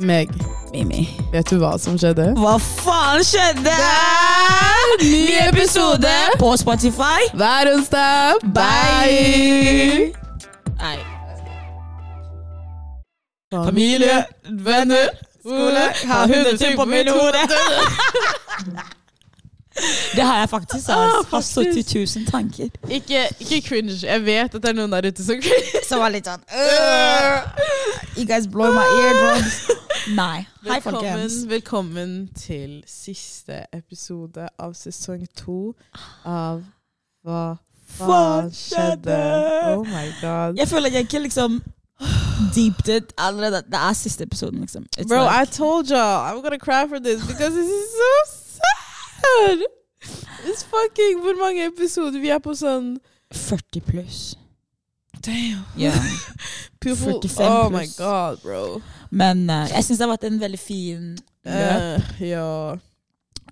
Meg, Mimi. vet du hva som skjedde? Hva faen skjedde? Ny episode på Spotify. hver onsdag. Bye! Nei. Familie, venner, skole, har hundre ting på mitt hode. Det har jeg faktisk. Ah, Altså. Har faktisk. 70 000 tanker. Ikke, ikke cringe. Jeg vet at det er noen der ute som cringe. Som var litt sånn You guys blow my eardrums. Nei. Hei, folkens. velkommen til siste episode av sesong to av Hva faen skjedde? Oh my god. Jeg føler jeg ikke liksom deeped it allerede. Det er siste episoden, liksom. It's Bro, I told y'all I'm gonna cry for this because this is so sad. It's fucking Hvor mange episoder? Vi er på sånn 40 pluss. Damn. Yeah. People, 45 oh my pluss. god, bro. Men uh, jeg syns det har vært en veldig fin løp. Uh, ja.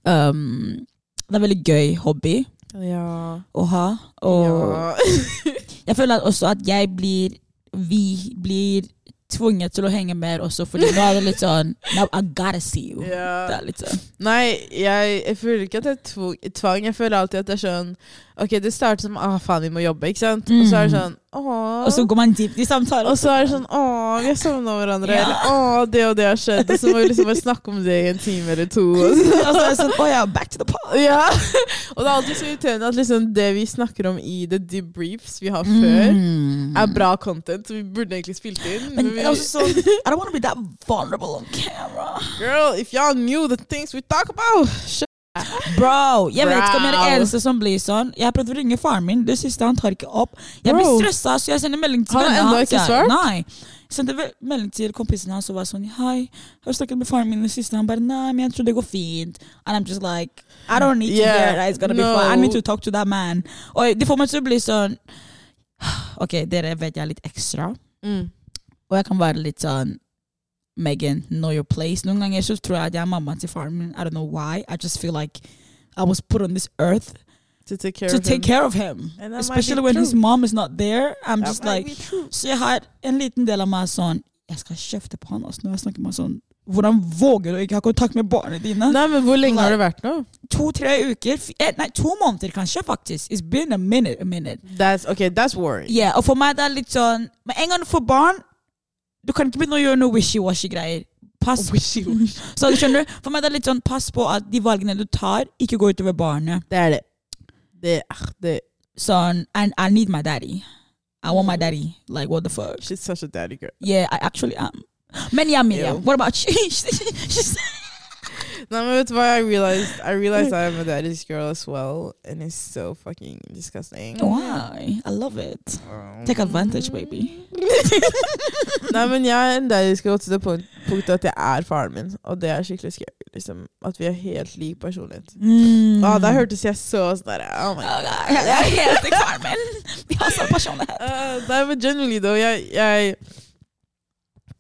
Um, det er en veldig gøy hobby Ja. å ha. Og ja. jeg føler også at jeg blir Vi blir tvunget til å henge mer også, fordi nå er det litt sånn Now I gotta see you. Yeah. Det er litt sånn Nei, jeg, jeg føler ikke at tvo- tvang. Jeg føler alltid at det er sånn Ok, det starter som ah, faen, vi må jobbe, ikke sant? Og så er det Mm. sånn åh. Og så går man dypt i samtalen. Og så er det sånn Å, vi har savna hverandre. Ja. Eller å, det og det har skjedd. Og så må vi liksom bare snakke om det i en time eller to. Og så, Og så er det sånn Å ja, back to the pod. ja. Og det er alltid så irriterende at liksom det vi snakker om i the debriefs vi har før, Mm. er bra content, så vi burde egentlig spilt inn. Men vi, også sånn I don't want to be that vulnerable on camera. Girl, if y'all knew the things we talk about. Bro, jeg vet ikke om jeg er den eneste som blir sånn. Jeg har prøvd å ringe faren min, det siste han tar ikke opp. Jeg blir stressa, så jeg sender melding til har vennene hans. ikke svart? Nei. Jeg sendte melding til kompisen hans og var sånn Hei, har du snakket med faren min i det siste? Han bare nei, men jeg tror det går fint. And I'm just like I don't need to Yeah, hear that it's gonna be fine. I need to talk to that man. Og det får meg til å bli sånn Ok, dere vet jeg er litt ekstra. Mm. Og jeg kan være litt sånn Megan, know your place. Noen ganger så tror jeg at jeg er mammaen til faren min. I don't know why. I just feel like I was put on this earth To take care to of take him. care of him. Especially when true. his mom is not there. I'm That just like. Så jeg har en liten del av meg sånn Jeg skal kjefte på han altså, når jeg snakker med han sånn Hvordan våger du ikke ha kontakt med barna dine? Nei, men hvor lenge har det vært nå? To-tre uker. f- eh, Nei, to måneder kanskje, faktisk. It's been a minute. a minute. That's, okay, that's worrying. Yeah, og for meg det er litt sånn Med en gang du får barn, du kan ikke begynne å gjøre noe wishy-washy-greier. Pass Wishy-washy. Så du skjønner, For meg det er litt sånn pass på at de valgene du tar, ikke går utover barnet. Det er det. Det, ah, det. Sånn, and I need my daddy. I want my daddy. Like, what the fuck? She's such a daddy girl. Yeah, I actually am. Men yeah, Miriam, what about you? Men vet du hva? I realized, I realized I am a daddy's girl as well, and it's so fucking disgusting. Why? I love it. Take advantage, baby. Nei, men jeg er en daddy's girl til det punkt, punktet at jeg er faren min, og det er skikkelig scary. Liksom, at vi har helt lik personlighet. Mm. Ah, der hørtes jeg så sånn der, oh my god. Jeg er helt lik faren min! Vi har samme personlighet. Uh, nei, men generally, though, jeg, jeg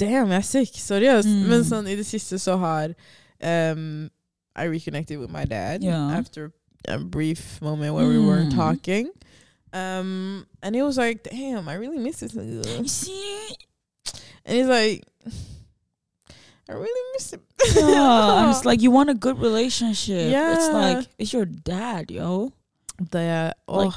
Damn, jeg er sick. Seriøst. Mm. Men sånn, i det siste så har um, I reconnected with my dad Ja. after a brief moment where we weren't Mm. talking. Um, and he was like, damn, I really miss this nigga. You see? And he's like, I really miss him. Yeah, it's like you want a good relationship. Yeah. It's like it's your dad, yo. Det åh, Like,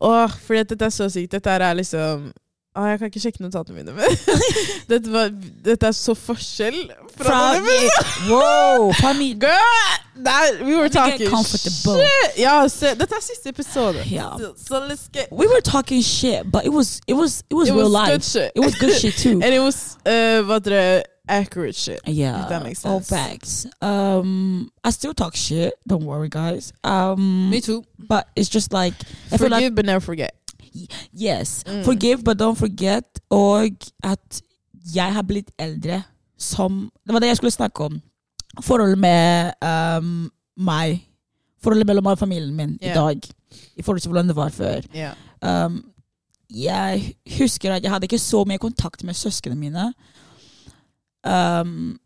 åh, fordi at dette er så sykt. Dette er liksom Åh, jeg kan ikke sjekke notatene mine, men dette, var, dette er så forskjell fra, fra mine. Wow. Girl! That, we were me talking shit. Ja, se, dette er siste episode. Yeah. So let's get We were talking shit, but it was it was it was It real was life. good shit. It was good shit too. And it was, uh, what the accurate shit. Yeah, If that makes all facts. Um, I still talk shit. Don't worry, guys. Um, too. but it's just like Forgive like Forgive, but never forget. Yes, Mm. forgive but don't forget. Og at jeg har blitt eldre som Det var det jeg skulle snakke om. Forholdet med um, meg. Forholdet mellom meg og familien min i dag. I forhold til hvordan det var før. Yeah. Um, jeg husker at jeg hadde ikke så mye kontakt med søsknene mine. Um,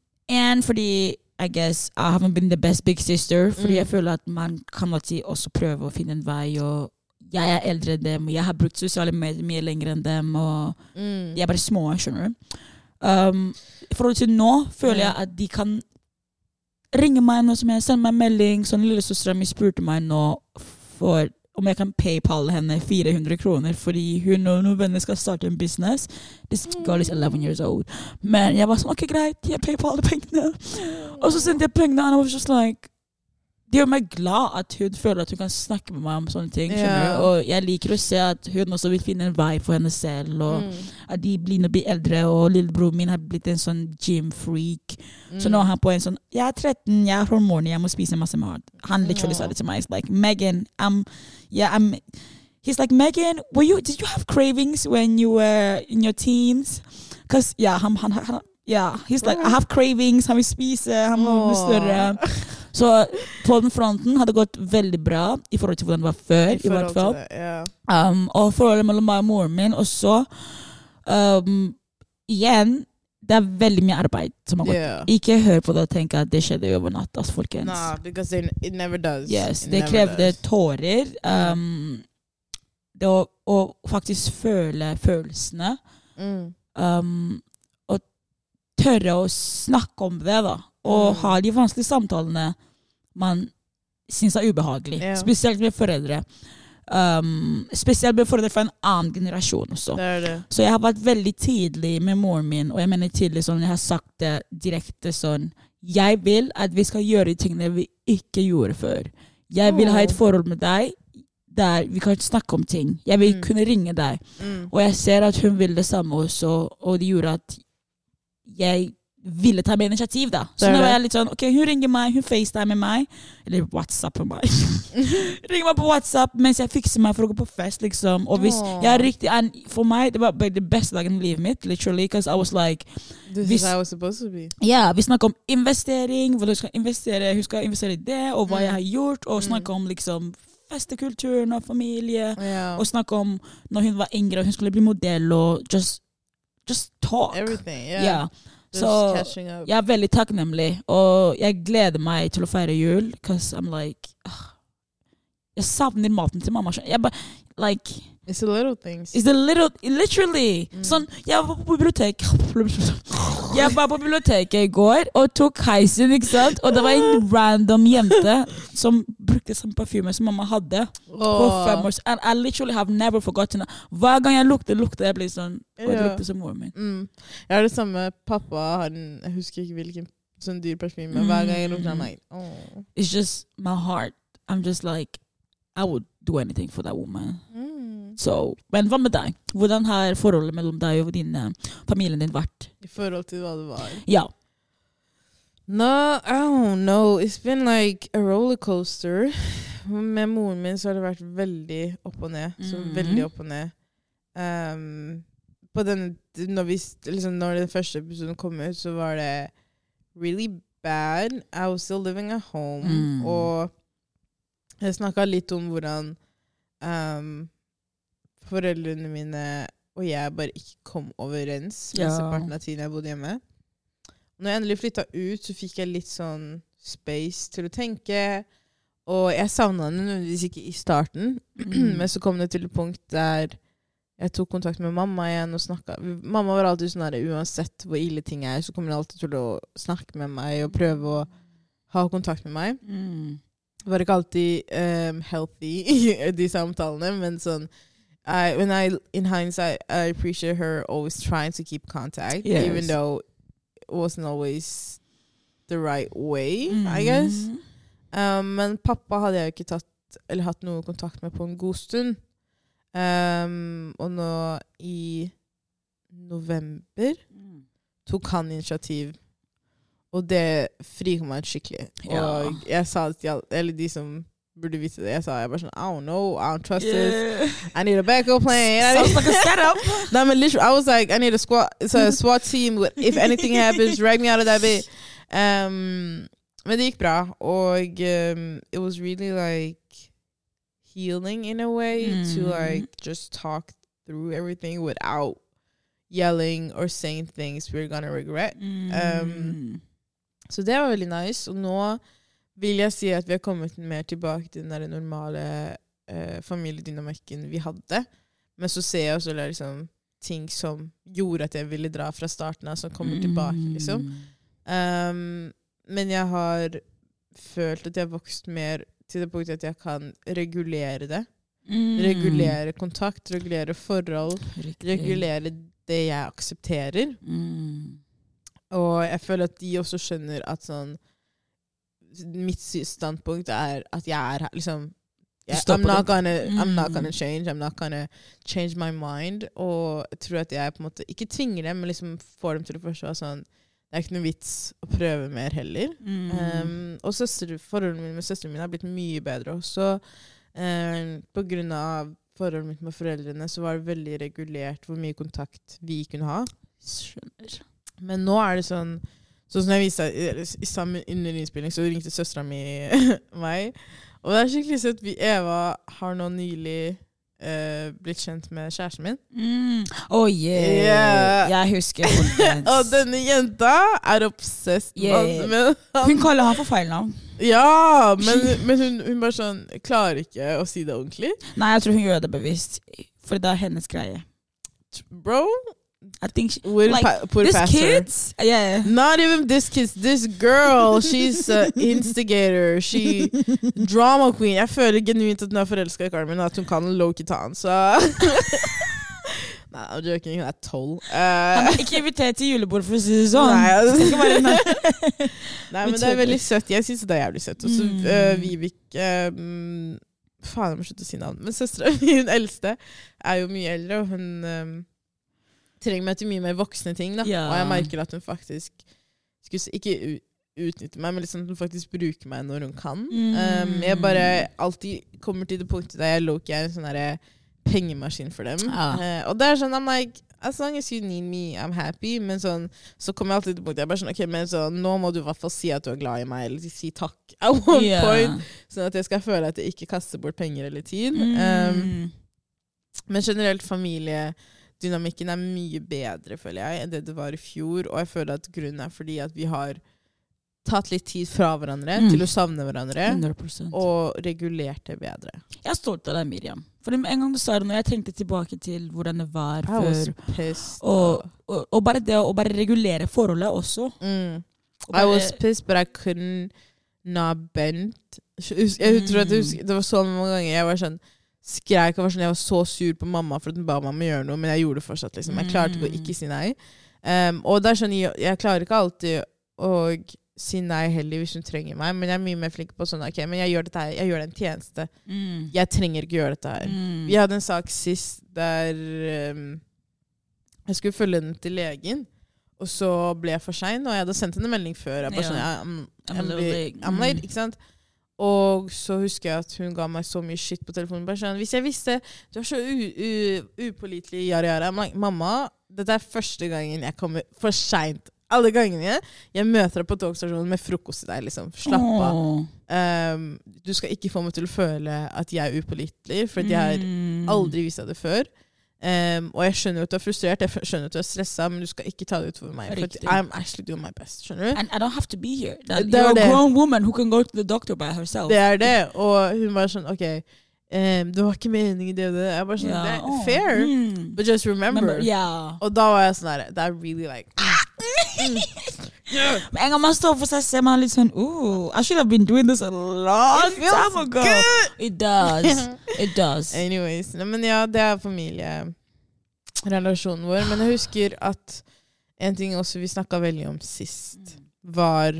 fordi I guess I haven't been the best big sister. Fordi Mm. jeg føler at man kan alltid også prøve å finne en vei. Og jeg er eldre enn dem, og jeg har brukt sosiale medier mye lenger enn dem. Og Mm. de er bare små, skjønner du. Um, I forhold til nå føler jeg at de kan ringe meg nå som jeg sende meg en melding. Sånn Lillesøstera mi spurte meg nå for om jeg kan paypale henne 400 kroner fordi hun og noen venner skal starte en business. This girl is 11 years old. Men jeg var sånn OK, greit, jeg paypaler pengene. Og så sendte jeg pengene, og han var just like Det gjør meg glad at hun føler at hun kan snakke med meg om sånne ting. Yeah. Og jeg liker å se at hun også vil finne en vei for henne selv. Og Mm. at de blir blir eldre, og lillebroren min har blitt en sånn gym-freak. Mm. Så nå er han på en sånn Jeg er 13, jeg har hormoner, jeg må spise masse mat. Han literally sa det til meg. It's like, Megan, I'm Yeah, I'm He's like, Megan, were you did you have cravings when you were in your teens? Because, yeah, han, han, han Yeah, he's like, I have cravings, han vil spise, han må bli større. Så på den fronten har det gått veldig bra i forhold til hvordan det var før. I i hvert fall. det, ja. Um, og forholdet mellom meg og moren min også. Um, igjen, det er veldig mye arbeid som har gått. Yeah. Ikke hør på det og tenk at det skjedde over natta, altså, folkens. Nah, because they, it never does. Yes, It det krevde does. tårer. Um, det å, å faktisk føle følelsene. Mm. Um, og tørre å snakke om det, da. Og Mm. ha de vanskelige samtalene man syns er ubehagelig. Ja. Spesielt med foreldre. Um, spesielt med foreldre fra en annen generasjon også. Det det. Så jeg har vært veldig tidlig med moren min, og jeg mener tidlig sånn, jeg har sagt det direkte sånn Jeg vil at vi skal gjøre tingene vi ikke gjorde før. Jeg vil ha et forhold med deg der vi kan snakke om ting. Jeg vil Mm. kunne ringe deg. Mm. Og jeg ser at hun vil det samme også, og det gjorde at jeg ville ta mer initiativ, da. Så nå var jeg litt sånn OK, hun ringer meg, hun facetimer meg. Eller WhatsApper meg. ringer meg på WhatsApp mens jeg fikser meg for å gå på fest, liksom. Og hvis Aww. jeg er riktig For meg, det var det beste dagen i livet mitt, literally. Because I was like This Hvis- is how it was supposed to be. Ja, vi snakker om investering, hvordan du skal investere, hun skal investere i det, og hva Mm. jeg har gjort, og Mm. snakke om liksom festekulturen og familie. yeah. Og snakke om når hun var yngre og hun skulle bli modell, og just, just talk. Everything. yeah. Yeah. Så jeg er veldig takknemlig, og jeg gleder meg til å feire jul, because I'm like Jeg savner maten til mamma. Jeg bare, like It's the little things. It's the little Literally! Mm. Sånn, jeg var på biblioteket Jeg var på biblioteket i går og tok heisen, ikke sant? Og det var en random jente som brukte samme parfyme som mamma hadde. År. And I literally have never forgotten it. Hver gang jeg lukter, lukter jeg blir sånn Og det lukter som moren min. Mm. Jeg har det samme. Pappa har Jeg husker ikke hvilken sånn dyr parfyme, men hver gang jeg lukter den, like, oh. It's just my heart. I'm just like I would do anything for that woman. Mm. So, men hva med deg? Hvordan har forholdet mellom deg og din familien din vært? I forhold til hva det var. Ja. No, I don't know. It's been like a rollercoaster. Med moren min så har det vært veldig opp og ned. Så mm. veldig opp og ned. Um, på den, når, vi, liksom, når den første episoden kom ut, så var det really bad. I was still living at home. Mm. Og jeg snakka litt om hvordan um, foreldrene mine og jeg bare ikke kom overens Ja. av tiden jeg bodde hjemme. Når jeg endelig flytta ut, så fikk jeg litt sånn space til å tenke. Og jeg savna den nødvendigvis ikke i starten, men så kom det til et punkt der jeg tok kontakt med mamma igjen og snakka Mamma var alltid sånn der uansett hvor ille ting er, så kommer hun alltid til å snakke med meg og prøve å ha kontakt med meg. Mm. Det var ikke alltid um, healthy, de samtalene, men sånn I, when I, in hindsight, I appreciate her always trying to keep contact, Yes. even though it wasn't always the right way, I guess. Mm. Um, men pappa hadde jeg jo ikke tatt, eller hatt noe kontakt med på en god stund. Um, og nå i november Mm. tok han initiativ. Og det frikom meg skikkelig. Ja. Og jeg sa det til alle, eller de som vite det, jeg sa jeg bare I don't know, I don't trust this. I need a backup plan. Sounds like a setup. no, but literally, I was like, I need a squad, It's a SWAT team. With, if anything happens, drag me out of that bit. Um, men det bra, og um, it was really like healing in a way to Mm. like just talk through everything without yelling or saying things we're gonna regret. Mm. Så det var veldig nice. Og nå vil jeg si at vi har kommet mer tilbake til den der normale eh, familiedynamikken vi hadde. Men så ser jeg også liksom ting som gjorde at jeg ville dra fra starten av, som kommer tilbake, liksom. Um, men jeg har følt at jeg har vokst mer til det punktet at jeg kan regulere det. Mm. Regulere kontakt, regulere forhold, Riktig. regulere det jeg aksepterer. Mm. Og jeg føler at de også skjønner at sånn Mitt standpunkt er at jeg er her liksom yeah, I'm, not gonna, I'm not Mm. gonna change. I'm not gonna change my mind. Og jeg tror at jeg på en måte ikke tvinger dem, men liksom får dem til å forstå sånn Det er ikke noe vits å prøve mer heller. Mm. Um, og søster, forholdet mitt med søsteren min har blitt mye bedre også. Um, på grunn av forholdet mitt med foreldrene så var det veldig regulert hvor mye kontakt vi kunne ha. Skjønner. Men nå er det sånn Sånn som jeg viste sammen under innspilling, så ringte søstera mi meg. Og det er skikkelig søtt. Vi Eva har nå nylig uh, blitt kjent med kjæresten min. Mm. Oh yeah. Yeah. Jeg husker. Og denne jenta er obsessed Yeah. med- med han. Hun kaller han for feil navn. Ja, men, men hun, hun bare sånn Klarer ikke å si det ordentlig. Nei, jeg tror hun gjør det bevisst. For det er hennes greie. Bro, I think she, we're Like, pa This pastor. kids Yeah. Not even this kid. This girl. She's an instigator. She Drama queen. Jeg føler genuint at hun er forelska i Carmen, og at hun kan low-key ta han, så Nei, I'm joking. Hun er tolv. Han Eh, er ikke invitert til julebord, for å si det sånn. Nei, altså. Nei. Nei, men det er veldig søtt. Jeg syns det er jævlig søtt. Og så Mm. uh, Vibeke um, Faen, jeg må slutte å si navn. Men søstera mi, hun eldste, er jo mye eldre, og hun um, trenger meg til mye mer voksne ting. Da. Ja. Og jeg merker at hun faktisk skulle ikke utnytter meg, men liksom at hun faktisk bruker meg når hun kan. Mm. Um, jeg bare alltid kommer til det punktet der jeg low-key er en sånn pengemaskin for dem. Ja. Uh, og det er sånn, I'm like As long as you need me, I'm happy. Men sånn, så kommer jeg alltid til punktet jeg bare sånn, ok, men så, nå må du i hvert fall si at du er glad i meg, eller si takk at one yeah. point. Sånn at jeg skal føle at jeg ikke kaster bort penger eller tid. Um, Mm. men generelt familiedynamikken er mye bedre, føler jeg, enn det det var i fjor. Og jeg føler at grunnen er fordi at vi har tatt litt tid fra hverandre Mm. til å savne hverandre. 100 Og regulert det bedre. Jeg er stolt av deg, Miriam. For en gang du sa det, nå, jeg tenkte tilbake til hvordan det var før og, og, og bare det å bare regulere forholdet også. mm. Og I was pissed, but I couldn't not bend. Jeg, jeg tror at Det var så mange ganger jeg var sånn skreik og var sånn, jeg var så sur på mamma for at hun ba mamma gjøre noe, men jeg gjorde det fortsatt. liksom. Jeg klarte ikke å ikke si nei. Um, og det er sånn, jeg, jeg klarer ikke alltid å si nei heller hvis hun trenger meg, men jeg er mye mer flink på sånn ok, men jeg gjør dette her, jeg gjør det en tjeneste. Mm. Jeg trenger ikke gjøre dette her. Mm. Vi hadde en sak sist der um, jeg skulle følge den til legen, og så ble jeg for sein, og jeg hadde sendt henne en melding før. Jeg bare sånn, I'm, I'm I'm. I'm late, Mm. ikke sant? Og så husker jeg at hun ga meg så mye shit på telefonen. Bare sånn, Hvis jeg visste Du er så upålitelig, yara yara. Mamma, dette er første gangen jeg kommer for seint. Alle gangene jeg møter deg på togstasjonen med frokost til deg. liksom. Slapp av. Um, du skal ikke få meg til å føle at jeg er upålitelig, for jeg har aldri vist deg det før. Um, og jeg skjønner at du er frustrert, jeg skjønner at du er stressa, men du skal ikke ta det utover meg. For. I'm actually doing my best. Skjønner du? And I don't have to be here. That, Det you're det. a grown woman who can go to the doctor by herself. Det er det. Og hun var sånn OK, um, det var ikke meningen, det og det. Jeg bare sånn, yeah. det er fair, Mm. but just remember. Remember, yeah. Og da var jeg sånn her That really like Men en gang man står for seg, ser man litt sånn Ooh, I should have been doing this a long It feels time ago. good. It does. It does. Anyways. Nei, men ja, det er familierelasjonen vår. Men jeg husker at en ting også vi snakka veldig om sist, var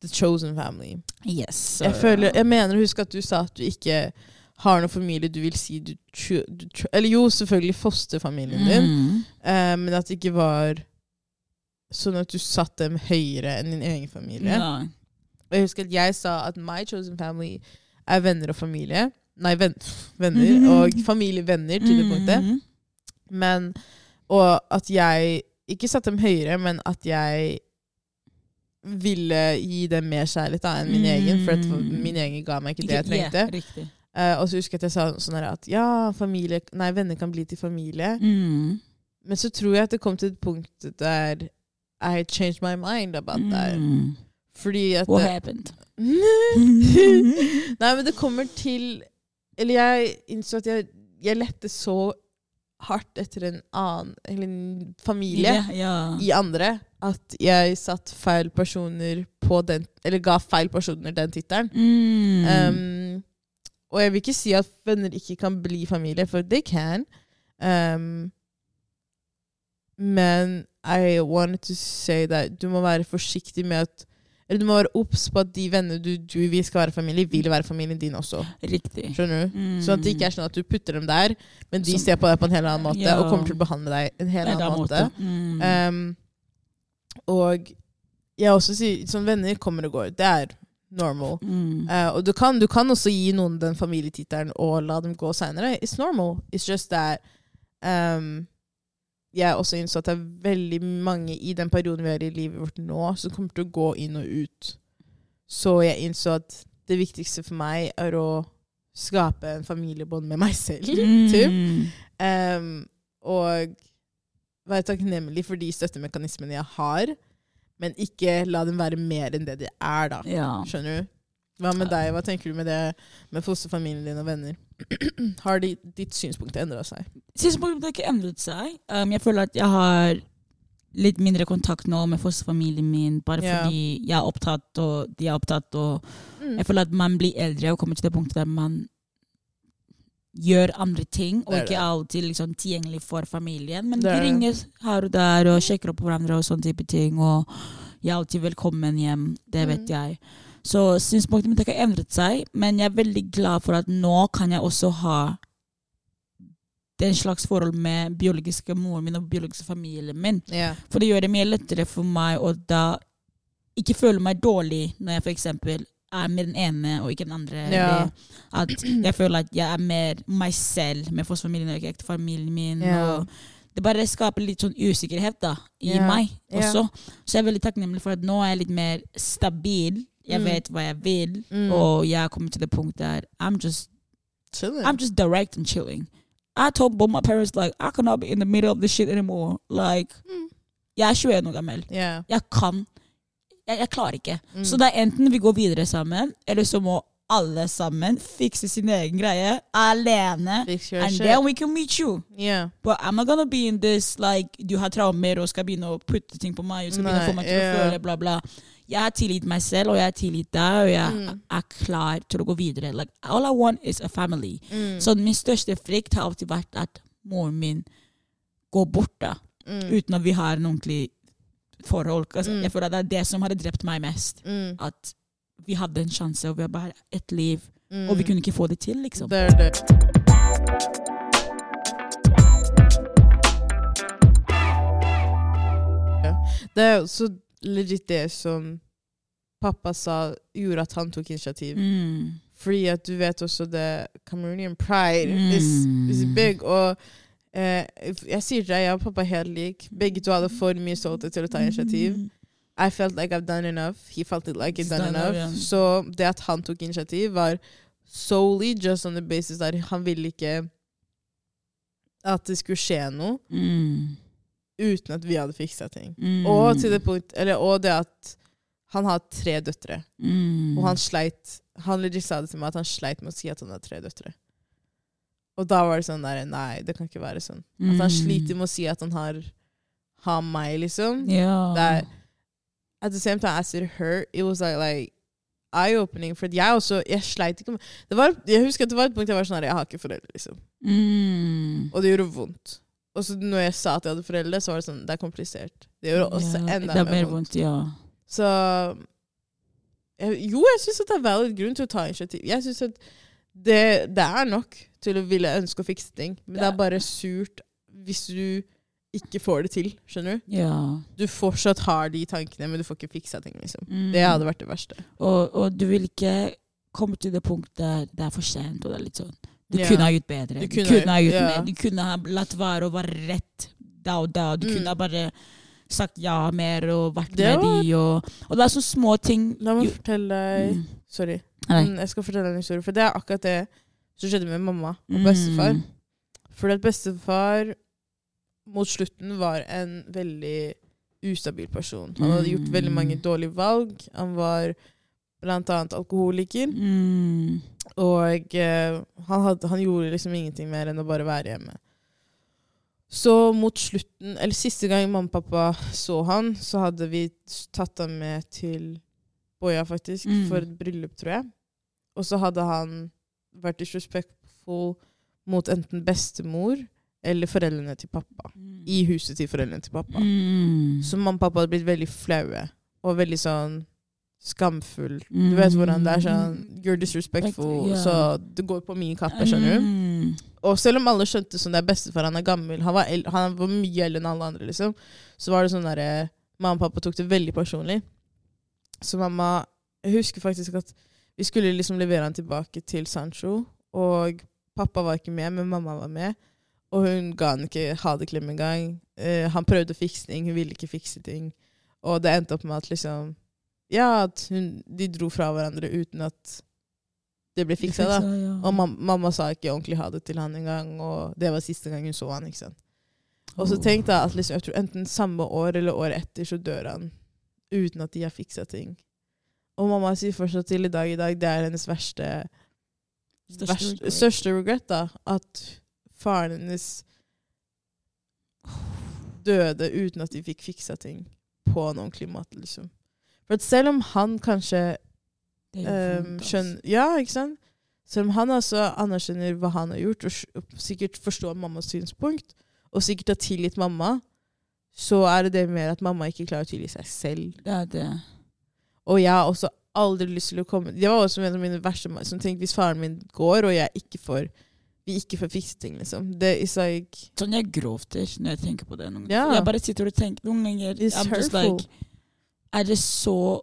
The Chosen Family. Yes. Jeg, føler, jeg mener å huske at du sa at du ikke har noen familie du vil si du, tr- du tr- Eller jo, selvfølgelig fosterfamilien din, Mm. eh, men at det ikke var sånn at du satte dem høyere enn din egen familie. Ja. Og jeg husker at jeg sa at my chosen family er venner og familie. Nei, ven, venner og familievenner til det punktet. Mhm. Men, og at jeg ikke satte dem høyere, men at jeg ville gi dem mer kjærlighet da, enn min egen. For Mm. min egen ga meg ikke det jeg trengte. Yeah. Eh, og så husker jeg at jeg sa sånn her at ja, familie, nei, venner kan bli til familie. Mm. Men så tror jeg at det kom til et punkt der I changed my mind about that. Mm. Fordi at What det, happened? Nei, men det kommer til Eller jeg innså at jeg, jeg lette så hardt etter en annen eller en familie Ja, ja. i andre at jeg satt feil personer på den Eller ga feil personer den tittelen. Mm. Um, og jeg vil ikke si at venner ikke kan bli familie, for they can. Um, men I wanted to say that du må være forsiktig med at Eller du må være obs på at de vennene du, du vil skal være familie, vil være familien din også. Riktig. Skjønner du? Mm. Sånn at det ikke er sånn at du putter dem der, men de Som- ser på deg på en helt annen måte Ja. og kommer til å behandle deg en helt annen annen måte. Mm. Um, og jeg også sier som venner kommer og går. Det er normal. mm. Uh, og du kan, du kan også gi noen den familietittelen og la dem gå seinere. It's normal. It's just that um, jeg også innså at det er veldig mange i den perioden vi er i livet vårt nå, som kommer til å gå inn og ut. Så jeg innså at det viktigste for meg er å skape en familiebånd med meg selv. typ. Mm. Um, og være takknemlig for de støttemekanismene jeg har, men ikke la dem være mer enn det de er, da. Ja. Skjønner du? Hva med deg? Hva tenker du med det med fosterfamilien din og venner? har de, ditt synspunkt endra seg? Synspunktet har ikke endret seg. Um, jeg føler at jeg har litt mindre kontakt nå med fosterfamilien min, bare yeah. fordi jeg er opptatt, og de er opptatt. Og Mm. jeg føler at man blir eldre og kommer til det punktet der man gjør andre ting, og ikke alltid liksom tilgjengelig for familien. Men de er ringer her og der og sjekker opp på hverandre og sånne type ting. Og jeg er alltid velkommen hjem, det vet Mm. jeg. Så synspunktet mitt har endret seg, men jeg er veldig glad for at nå kan jeg også ha den slags forhold med biologiske moren min og biologiske familien min. Yeah. For det gjør det mye lettere for meg å da ikke føle meg dårlig når jeg f.eks. er med den ene og ikke den andre. Yeah. At jeg føler at jeg er mer meg selv med fosterfamilien og ikke ektefamilien min. Yeah. Det bare skaper litt sånn usikkerhet da, i meg også. Så jeg er veldig takknemlig for at nå er jeg litt mer stabil. Jeg Mm. vet hva jeg vil, Mm. og jeg kommer kommet til det punktet der I'm just Chilling. I'm just direct and chilling. I told both my parents like I cannot be in the middle of this shit anymore. Like Mm. jeg er 21 år gammel. Yeah. Jeg kan. Jeg, jeg klarer ikke. Mm. Så det er enten vi går videre sammen, eller så må alle sammen fikse sin egen greie alene. And shit. then we can meet you. Yeah. But I'm not gonna be in this like du har traumer og skal begynne å putte ting på meg. Og skal begynne å få meg til yeah. å føle bla, bla. Jeg har tilgitt meg selv, og jeg har tilgitt deg, og jeg Mm. er klar til å gå videre. Like, all I want is a family. Mm. Så min største frykt har alltid vært at moren min går bort da, Mm. uten at vi har en ordentlig forhold. Altså, Mm. Jeg føler at det er det som hadde drept meg mest. Mm. At vi hadde en sjanse, og vi har bare ett liv, Mm. og vi kunne ikke få det til, liksom. Det er det. Det er så legit det som pappa sa gjorde at han tok initiativ. Mm. Fordi at du vet også det Cameroonian pride is, is Mm. big. Og eh, jeg sier til deg, jeg og pappa er helt lik. Begge to hadde for mye stolthet til å ta initiativ. Mm. I felt like I've done enough. He felt it like I've done Stand enough. enough, ja. Så det at han tok initiativ, var solely just on the basis der han ville ikke at det skulle skje noe Mm. Uten at vi hadde fiksa ting. Mm. Og det punkt, eller, og det at han har tre døtre, Mm. og han sleit Han sa det til meg at han sleit med å si at han har tre døtre. Og da var det sånn der Nei, det kan ikke være sånn. At han Mm. sliter med å si at han har, har meg, liksom. Yeah. Er- at the same time as it hurt, it was like, like eye-opening. For jeg også, jeg sleit ikke med det var, Jeg husker at det var et punkt jeg var sånn her, jeg har ikke foreldre, liksom. Mm. Og det gjorde vondt. Og så når jeg sa at jeg hadde foreldre, så var det sånn, det er komplisert. Det gjør også Ja, enda det er mer vondt. ja. Så jeg, Jo, jeg syns det er valid grunn til å ta initiativ. Jeg synes at det, det er nok til å ville ønske å fikse ting. Men det er bare surt hvis du ikke får det til. Skjønner du? ja. Du fortsatt har de tankene, men du får ikke fiksa ting. liksom. Mm. Det hadde vært det verste. Og, og du vil ikke komme til det punktet der det er for sent. og det er litt sånn. Du yeah. kunne ha gjort bedre. Du Du kunne kunne, ha- gjort yeah. mer. Du kunne ha latt være å være rett da og da. Du Mm. kunne ha bare sagt ja mer og vært Det med var- de. Og, og det er så små ting. La meg fortelle deg Mm. Sorry. Nei. Jeg skal fortelle en historie. For det er akkurat det som skjedde med mamma og bestefar. Mm. Fordi at bestefar mot slutten var en veldig ustabil person. Han hadde gjort veldig mange Mm. dårlige valg. Han var blant annet alkoholiker. Mm. Og eh, han, had, han gjorde liksom ingenting mer enn å bare være hjemme. Så mot slutten, eller siste gang mamma og pappa så han, så hadde vi tatt ham med til Boya, faktisk, Mm. for et bryllup, tror jeg. Og så hadde han vært disrespectful mot enten bestemor eller foreldrene til pappa. I huset til foreldrene til pappa. Mm. Så mamma og pappa hadde blitt veldig flaue og veldig sånn skamfull. Du vet hvordan det er sånn You're disrespectful, så det går på min kappe, skjønner du. Mm. Og selv om alle skjønte sånn det er bestefar, han er gammel, han var, han var mye eldre enn alle andre, liksom, så var det sånn derre Mamma og pappa tok det veldig personlig. Så mamma Jeg husker faktisk at vi skulle liksom levere han tilbake til Sancho, og pappa var ikke med, men mamma var med. Og hun ga han ikke ha det-klem engang. Uh, han prøvde å fikse ting, hun ville ikke fikse ting. Og det endte opp med at liksom Ja, at hun, de dro fra hverandre uten at det ble fiksa, da. ja. Og mam mamma sa ikke ordentlig ha det til han engang, og det var siste gang hun så han. ikke sant? Og så tenkte jeg at liksom, jeg tror enten samme år eller året etter så dør han uten at de har fiksa ting. Og mamma sier fortsatt til i dag i dag det er hennes verste Største verste, regret. største regret. da, At faren hennes døde uten at de fikk fiksa ting på en ordentlig måte. liksom. For selv om han kanskje um, skjønner Ja, ikke sant? Selv om han også anerkjenner hva han har gjort, og sikkert forstår mammas synspunkt, og sikkert har tilgitt mamma, så er det det mer at mamma ikke klarer å tilgi seg selv. Det er det. Og jeg har også aldri lyst til å komme Det var også en av mine verste som tenkte hvis faren min går, og jeg ikke får vi ikke får fikse ting, liksom. Det is like Sånn jeg gråter når jeg tenker på det. Noen ganger. Yeah. Jeg bare sitter og tenker noen ganger It's I'm just like, Er det så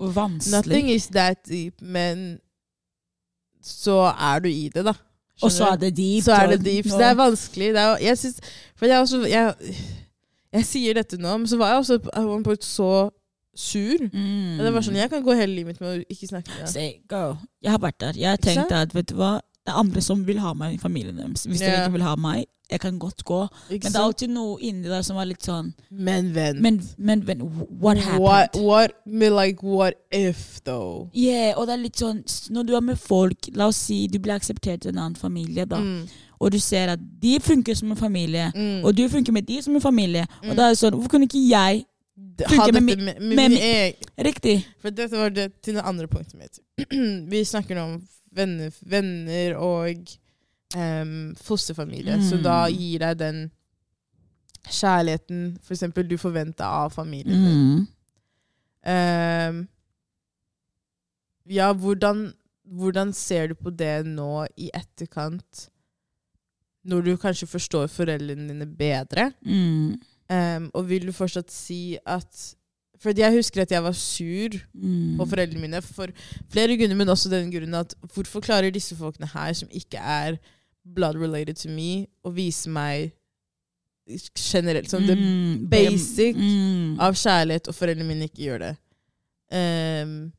vanskelig? Nothing is that deep, men så er du i det, da. og så er det deep. så er det deep. Så det er vanskelig. Det er, jeg synes, jeg, også, jeg, jeg sier dette nå, men så var jeg også på point så sur. Mm. Det var sånn, Jeg kan gå hele livet mitt med å ikke snakke med deg. Say, go. Jeg har vært der. Jeg har tenkt at vet du hva, det er andre som vil ha meg i familien deres. Hvis yeah. de ikke vil ha meg, jeg kan godt gå. Ikke Men det er alltid noe inni der som er litt sånn Men vent. Men, men, vent, what happened? What, what, like, what if, though? Yeah, og det er litt sånn Når du er med folk La oss si du blir akseptert i en annen familie, da. Mm, Og du ser at de funker som en familie, mm. og du funker med de som en familie. Mm. Og da er det sånn Hvorfor kunne ikke jeg funke med, med med, med, med Riktig. For dette var det til det andre punktet mitt. Vi snakker nå om venner, venner og um, fosterfamilie. Mm. Så da gir deg den kjærligheten for eksempel du forventer av familien din. Mm. Um, ja, hvordan, hvordan ser du på det nå i etterkant? Når du kanskje forstår foreldrene dine bedre? Mm. Um, og vil du fortsatt si at For jeg husker at jeg var sur Mm. på foreldrene mine for flere grunner, men også den grunnen at hvorfor klarer disse folkene her, som ikke er blood related to me, å vise meg generelt som det Mm. basic mm. av kjærlighet, og foreldrene mine ikke gjør det. Um,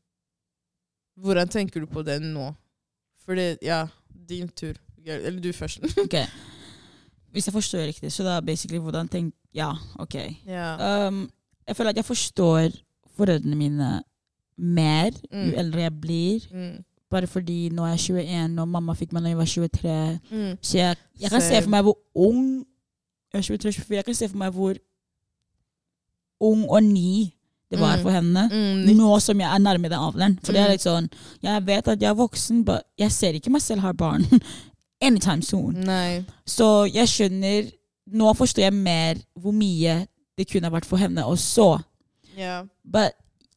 hvordan tenker du på det nå? For det, ja, din tur. Eller du først. Ok. Hvis jeg forstår riktig, så da er basically hvordan tenk... Ja, ok. ja. Um, jeg føler at jeg forstår foreldrene mine mer Mm. jo eldre jeg blir. Mm. Bare fordi nå er jeg 21, og mamma fikk meg da jeg var 23. Mm. Så jeg, jeg kan se for meg hvor ung Jeg er 23-24. Jeg kan se for meg hvor ung og ny det var Mm. for henne. Mm. Nå som jeg er nærme den alderen. For det er Mm. litt sånn Jeg vet at jeg er voksen, men jeg ser ikke meg selv ha barn anytime soon. Nei. Så jeg skjønner Nå forstår jeg mer hvor mye det kunne ha vært for henne også. Ja. But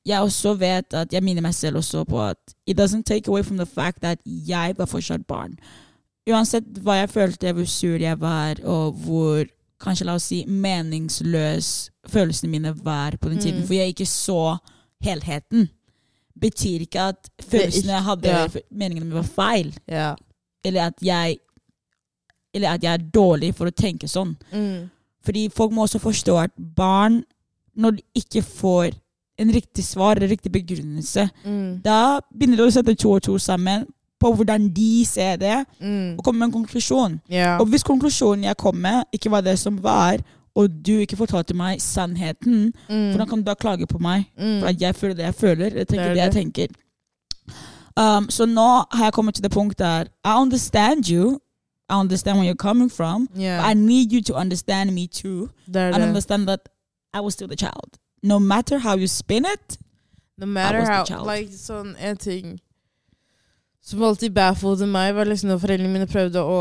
jeg også vet at jeg minner meg selv også på at it doesn't take away from the fact that jeg var fortsatt barn. Uansett hva jeg følte, hvor sur jeg var, og hvor kanskje la oss si meningsløs følelsene mine var på den tiden, Mm. for jeg ikke så helheten, betyr ikke at følelsene jeg hadde, yeah. meningene mine var feil, Ja. eller at jeg eller at jeg er dårlig for å tenke sånn. Mm. Fordi folk må også forstå at barn, når de ikke får en riktig svar eller riktig begrunnelse, Mm. da begynner de å sette to og to sammen på hvordan de ser det, Mm. og komme med en konklusjon. Yeah. Og hvis konklusjonen jeg kom med, ikke var det som var, og du ikke fortalte meg sannheten, Mm. hvordan kan du da klage på meg? Mm. For at jeg føler det jeg føler, jeg tenker Det det, det jeg tenker. Um, så nå har jeg kommet til det punktet der I understand you. I understand where you're coming from. Yeah. But I need you to understand me too. There, er And understand that I was still the child. No matter how you spin it. No matter how like, sånn En ting som alltid bafflede meg, var liksom når foreldrene mine prøvde å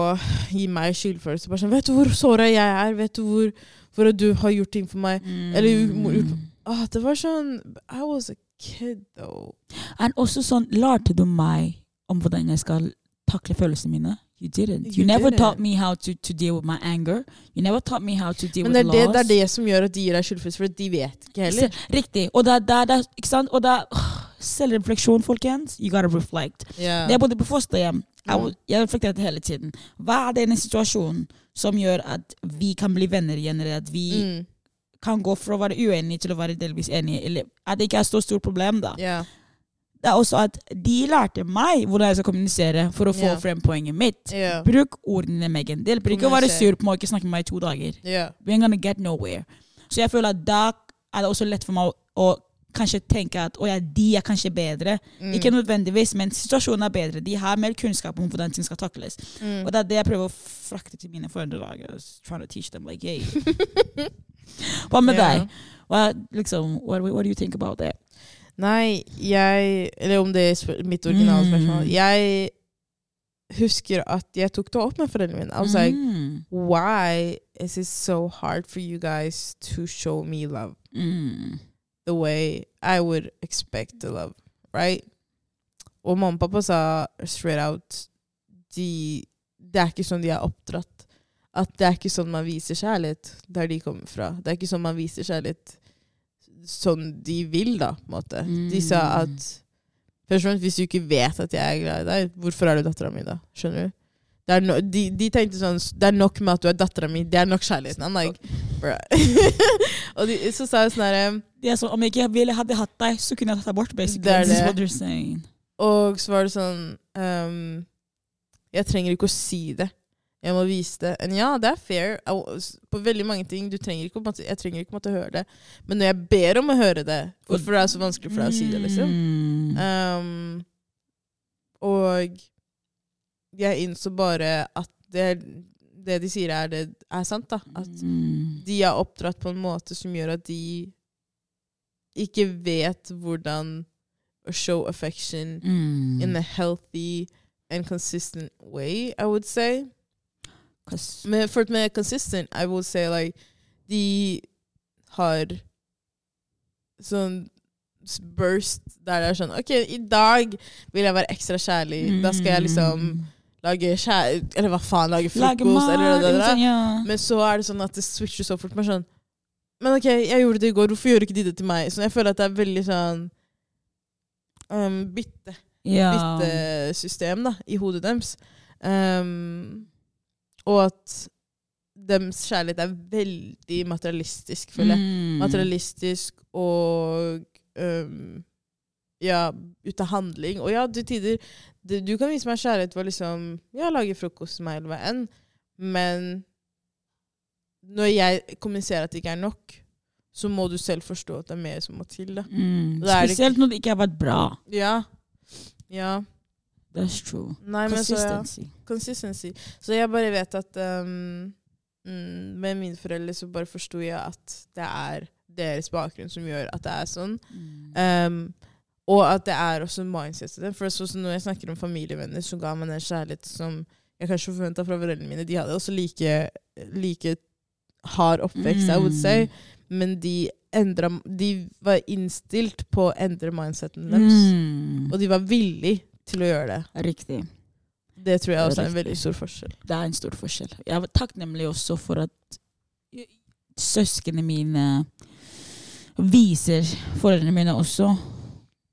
gi meg skyldfølelse. Bare sånn, 'Vet du hvor såra jeg er? Vet du hvor, hvor du har gjort ting for meg?' Eller gjort- Ah, det var sånn I was a kid, though. And også sånn, lærte du meg om hvordan jeg skal takle følelsene mine? You didn't. You, You never didn't. taught me how to, to deal with my anger. You never taught me how to deal Men det with det, loss. det er det som gjør at de gir deg skyldfølelse, for de vet ikke heller. Riktig. Og er der, der, ikke sant? Og er selvrefleksjon, folkens. You gotta reflect. Yeah. Da jeg bodde på fosterhjem, jeg, jeg reflekterte hele tiden. Hva er det situasjonen en situasjon som gjør at vi kan bli venner igjen, eller at vi Mm. kan gå fra å være uenige til å være delvis enige, eller at det ikke er så stort problem, da. Ja. Det er også at de lærte meg hvordan jeg skal kommunisere for å få yeah. frem poenget mitt. Yeah. Bruk ordene, Megan. Det hjelper ikke å være sur på meg og ikke snakke med meg i to dager. Yeah. We're gonna get nowhere. Så jeg føler at da er det også lett for meg å, å kanskje tenke at å ja, de er kanskje bedre. Mm. Ikke nødvendigvis, men situasjonen er bedre. De har mer kunnskap om hvordan ting skal takles. Mm. Og det er det jeg prøver å frakte til mine foreldre. da. I was trying to teach them like, hey. Hva med deg? Hva, liksom, what, what do you think about that? Nei, jeg Eller om det er mitt originale Mm. spørsmål. Jeg husker at jeg tok det opp med foreldrene mine. I was like, Mm. why is it so hard for you guys to show me love Mm. the way I would expect the love, right? Og mamma og pappa sa straight out de, Det er ikke sånn de er oppdratt. At det er ikke sånn man viser kjærlighet der de kommer fra. Det er ikke sånn man viser kjærlighet sånn de vil, da, på en måte. De sa Mm. at Først og fremst, hvis du ikke vet at jeg er glad i deg, hvorfor er du dattera mi da? Skjønner du? Det no, de, de tenkte sånn Det er nok med at du er dattera mi. Det er nok kjærligheten. I'm like, og de, så sa jeg sånn herre er sånn, om jeg ikke ville hadde hatt deg, så kunne jeg tatt deg bort, basically. Det det. Og så var det sånn um, Jeg trenger ikke å si det. Jeg må vise det. And ja, det er fair. På veldig mange ting. Du trenger ikke, jeg trenger ikke å måtte høre det. Men når jeg ber om å høre det, hvorfor er det så vanskelig for deg å si det? liksom? Um, og jeg innså bare at det, det de sier, er, det er sant. da. At Mm. de er oppdratt på en måte som gjør at de ikke vet hvordan å show affection Mm. in a healthy and consistent way, I would say. Men for med consistent, I would say like de har sånn burst der det er sånn OK, i dag vil jeg være ekstra kjærlig. Da skal jeg liksom Mm. lage kjær... Eller hva faen, lage frokost, lage eller det der. sånn, ja. Men så er det sånn at det switcher så fort. Men sånn Men OK, jeg gjorde det i går, hvorfor gjør ikke de det til meg? Så jeg føler at det er veldig sånn um, bytte. ja. byttesystem da, i hodet deres. Um, og at deres kjærlighet er veldig materialistisk, føler jeg. Mm. Materialistisk og um, ja, ut av handling. Og ja, til tider du, du kan vise meg kjærlighet ved å liksom, ja, lage frokost til meg, eller hva enn, men når jeg kommuniserer at det ikke er nok, så må du selv forstå at det er mer som må til. Mm. Er det Spesielt når det ikke har vært bra. Ja. Ja. That's true. Nei, Consistency. så, ja. Consistency. Så jeg bare vet at um, mm, med mine foreldre så bare forsto jeg at det er deres bakgrunn som gjør at det er sånn. Mm. Um, og at det er også mindsetet. For så, så når jeg snakker om familievenner, så ga meg den kjærligheten som jeg kanskje forventa fra foreldrene mine. De hadde også like, like hard oppvekst, I would say. Men de, endra, de var innstilt på å endre mindseten deres. Mm. Og de var villige til å gjøre det. Riktig. Det tror jeg også er en veldig stor forskjell. Det er en stor forskjell. Jeg er takknemlig også for at søsknene mine viser foreldrene mine også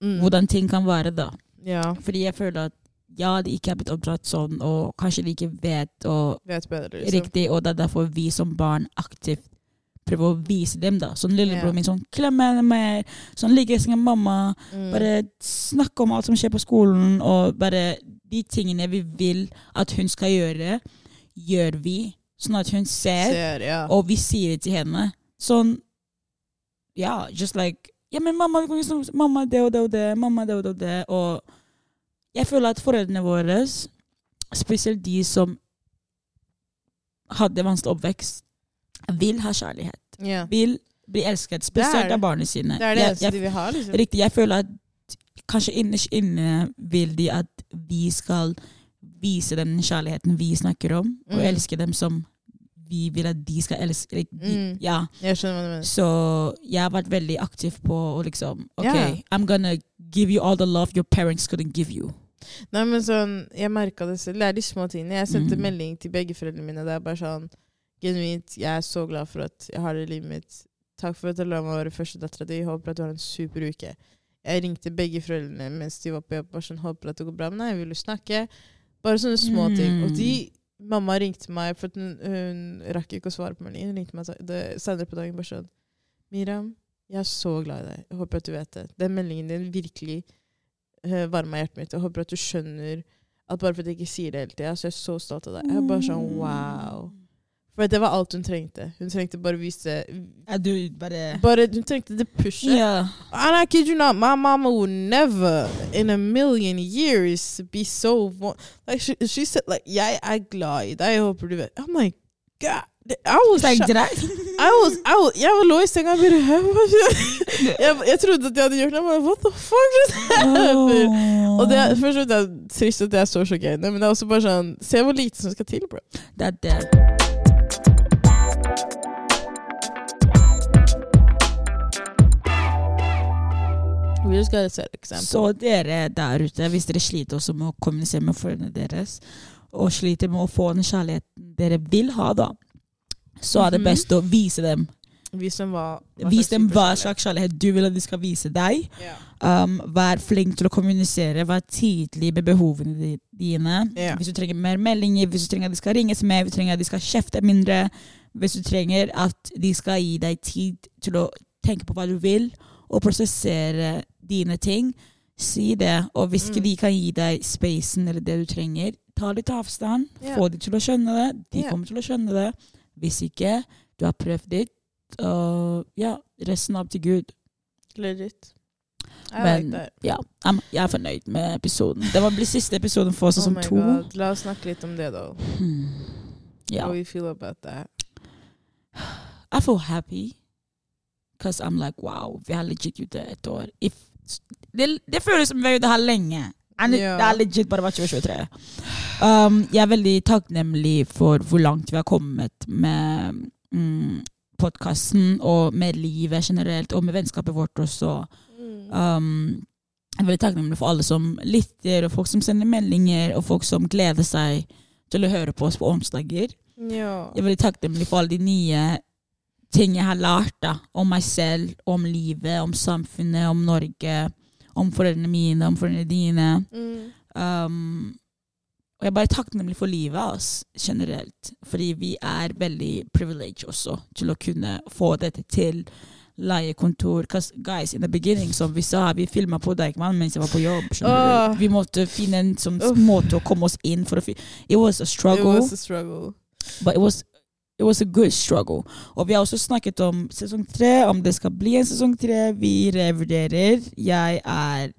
Mm. hvordan ting kan være, da. Ja, Fordi jeg føler at ja, de ikke er blitt oppdratt sånn, og kanskje de ikke vet og vet bedre, liksom. riktig, og det er derfor vi som barn aktivt prøver å vise dem, da. Sånn lillebror min sånn klemme mer, sånn ligge i senga med mamma, Mm. bare snakke om alt som skjer på skolen, og bare de tingene vi vil at hun skal gjøre, gjør vi, sånn at hun ser, Ser, ja. og vi sier det til henne. Sånn, ja, just like, ja, men mamma, mamma det og det og det, mamma det og det og det, og jeg føler at foreldrene våre, spesielt de som hadde vanskelig oppvekst, vil ha kjærlighet. Ja. Vil bli elsket, spesielt av barna sine. Det er det eneste de vil ha, liksom. Riktig. Jeg føler at kanskje innerst inne vil de at vi skal vise dem den kjærligheten vi snakker om, og Mm. elske dem som vi vil at de skal elske. De, Mm. Ja. Jeg skjønner hva du mener. Så jeg har vært veldig aktiv på å liksom OK, Ja. I'm gonna give you all the love your parents couldn't give you. Nei, men sånn, Jeg merka det selv. Det er de små tingene. Jeg sendte Mm. melding til begge foreldrene mine. Det er bare sånn Genuint, jeg er så glad for at jeg har det i livet mitt. Takk for at du la meg være førstedattera di. Håper at du har en super uke. Jeg ringte begge foreldrene mens de var på jobb. Bare sånn, håper at det går bra med deg. Vil du snakke? Bare sånne små ting. Og de Mamma ringte meg, for hun, hun rakk ikke å svare på meldingen. Hun ringte meg senere på dagen bare sånn Miriam, jeg er så glad i deg. Jeg håper at du vet det. Den meldingen din virkelig uh, varma hjertet mitt. Jeg håper at du skjønner at bare fordi jeg ikke sier det hele tida, så jeg er jeg så stolt av deg. Jeg er bare sånn wow. For det var alt hun trengte. Hun trengte bare vise du bare bare, Hun trengte det pushet. Yeah. And I kid you not, my mama would never in a million years be so like she, she said like jeg er glad i deg, jeg håper du vet. I'm like God, I was like? I was, I was, jeg var lå i senga og bare «Hæ, hva jeg, jeg trodde at jeg hadde gjort noe, men what the fuck just happened? Og det er, først og fremst er det trist at jeg er så sjokkerende, men det er også bare sånn Se hvor lite som skal til, bro. Det er det. We skal se et eksempel. Så dere der ute, hvis dere sliter også med å kommunisere med foreldrene deres, og sliter med å få den kjærligheten dere vil ha, da, så er det Mhm. best å vise dem. Vis dem hva, hva Vis dem hva slags kjærlighet du vil at de skal vise deg. Yeah. Um, vær flink til å kommunisere, vær tydelig med behovene dine. Yeah. Hvis du trenger mer meldinger, hvis du trenger at de skal ringes med, hvis du trenger at de skal kjefte mindre, hvis du trenger at de skal gi deg tid til å tenke på hva du vil, og prosessere dine ting, si det. Og hvis ikke Mm. de kan gi deg spacen eller det du trenger, ta litt avstand. Yeah. Få de til å skjønne det. De yeah. kommer til å skjønne det. Hvis ikke, du har prøvd ditt. Og ja, resten er opp til Gud. Legit. I Men like ja, jeg er fornøyd med episoden. Det var bli siste episoden for sesong oh to. God. La oss snakke litt om det, da. Hmm. Ja. How you feel about that? I feel happy. Because I'm like, wow, vi har legit gjort det et år. If, det, det føles som vi har gjort det her lenge. And yeah. Det er legit bare vært 2023. Um, jeg er veldig takknemlig for hvor langt vi har kommet med mm, podkasten og med livet generelt, og med vennskapet vårt også. Um, jeg er veldig takknemlig for alle som lytter, og folk som sender meldinger, og folk som gleder seg til å høre på oss på onsdager. Yeah. Jeg er veldig takknemlig for alle de nye ting jeg har lært da, om meg selv, om livet, om samfunnet, om Norge, om foreldrene mine, om foreldrene dine. Mm. Um, og jeg er bare takknemlig for livet oss generelt. Fordi vi er veldig privileged også til å kunne få dette til. Leiekontor. Guys, in the beginning, som vi sa, vi filma på Deichman mens jeg var på jobb. Oh. Vi måtte finne en sånn måte å komme oss inn for å It was a struggle. It was a struggle. But it was, it was a good struggle. Og vi har også snakket om sesong tre, om det skal bli en sesong tre. Vi revurderer. Jeg er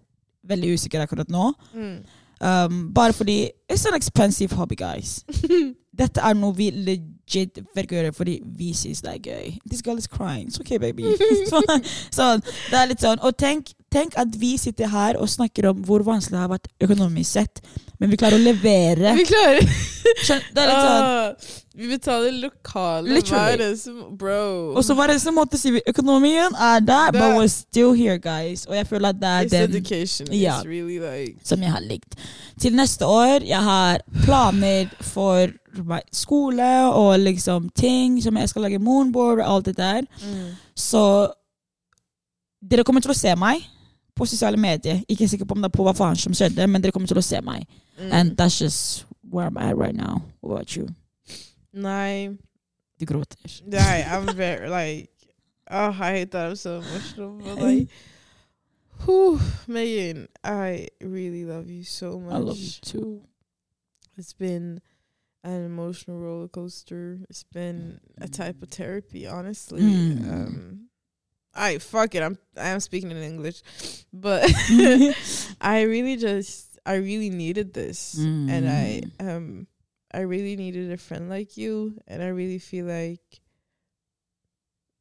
veldig usikker akkurat nå. Mm. Um, bare fordi It's an expensive hobby, guys. Dette er noe vi legit velger å gjøre fordi vi syns det er gøy. This girl is crying. It's okay, baby. sånn, sånn. Det er litt sånn. Og tenk, tenk at vi sitter her og snakker om hvor vanskelig det har vært økonomisk sett, men vi klarer å levere. Vi klarer Skjønner, Det er litt sånn Vi betaler lokale. Literally. er som Bro. Og så var det som måtte si økonomien er der, but we're still here, guys. Og jeg føler at det er It's den education. Ja. Really like som jeg har likt. Til neste år, jeg har planer for skole og liksom ting som jeg skal lage moonboard og alt det der. mm. Så dere kommer til å se meg på sosiale medier. Ikke sikker på om det er på hva faen som skjedde, men dere kommer til å se meg. Mm. And that's just where I'm at right now. What about you? Nei. Du gråter. Nei, I'm very like Oh, I hate that I'm so emotional. But like Whew, Megan, I really love you so much. I love you too. It's been an emotional roller coaster. It's been a type of therapy, honestly. Mm. Um, I fuck it. I'm I am speaking in English, but I really just I really needed this, and I Mm. um I really needed a friend like you, and I really feel like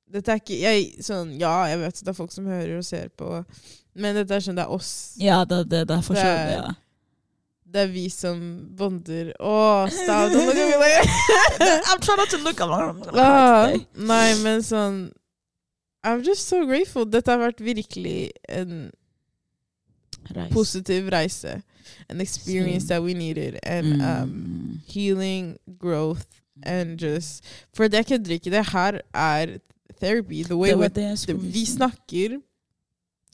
Dette er ikke jeg, sånn, Ja, jeg vet det er folk som hører og ser på, men dette er sånn det er oss. Ja, det, det, det er for Det så er- ja. Det er vi som bonder. Å, stop! Don't look at me like I'm trying not to look along. ah, Nei, men sånn I'm just so grateful. Dette har vært virkelig en Reis. positiv reise. An experience Same. that we needed. And um, Mm. healing, growth, and just For det jeg kødder ikke. Det her er therapy. The way Det det jeg vi snakker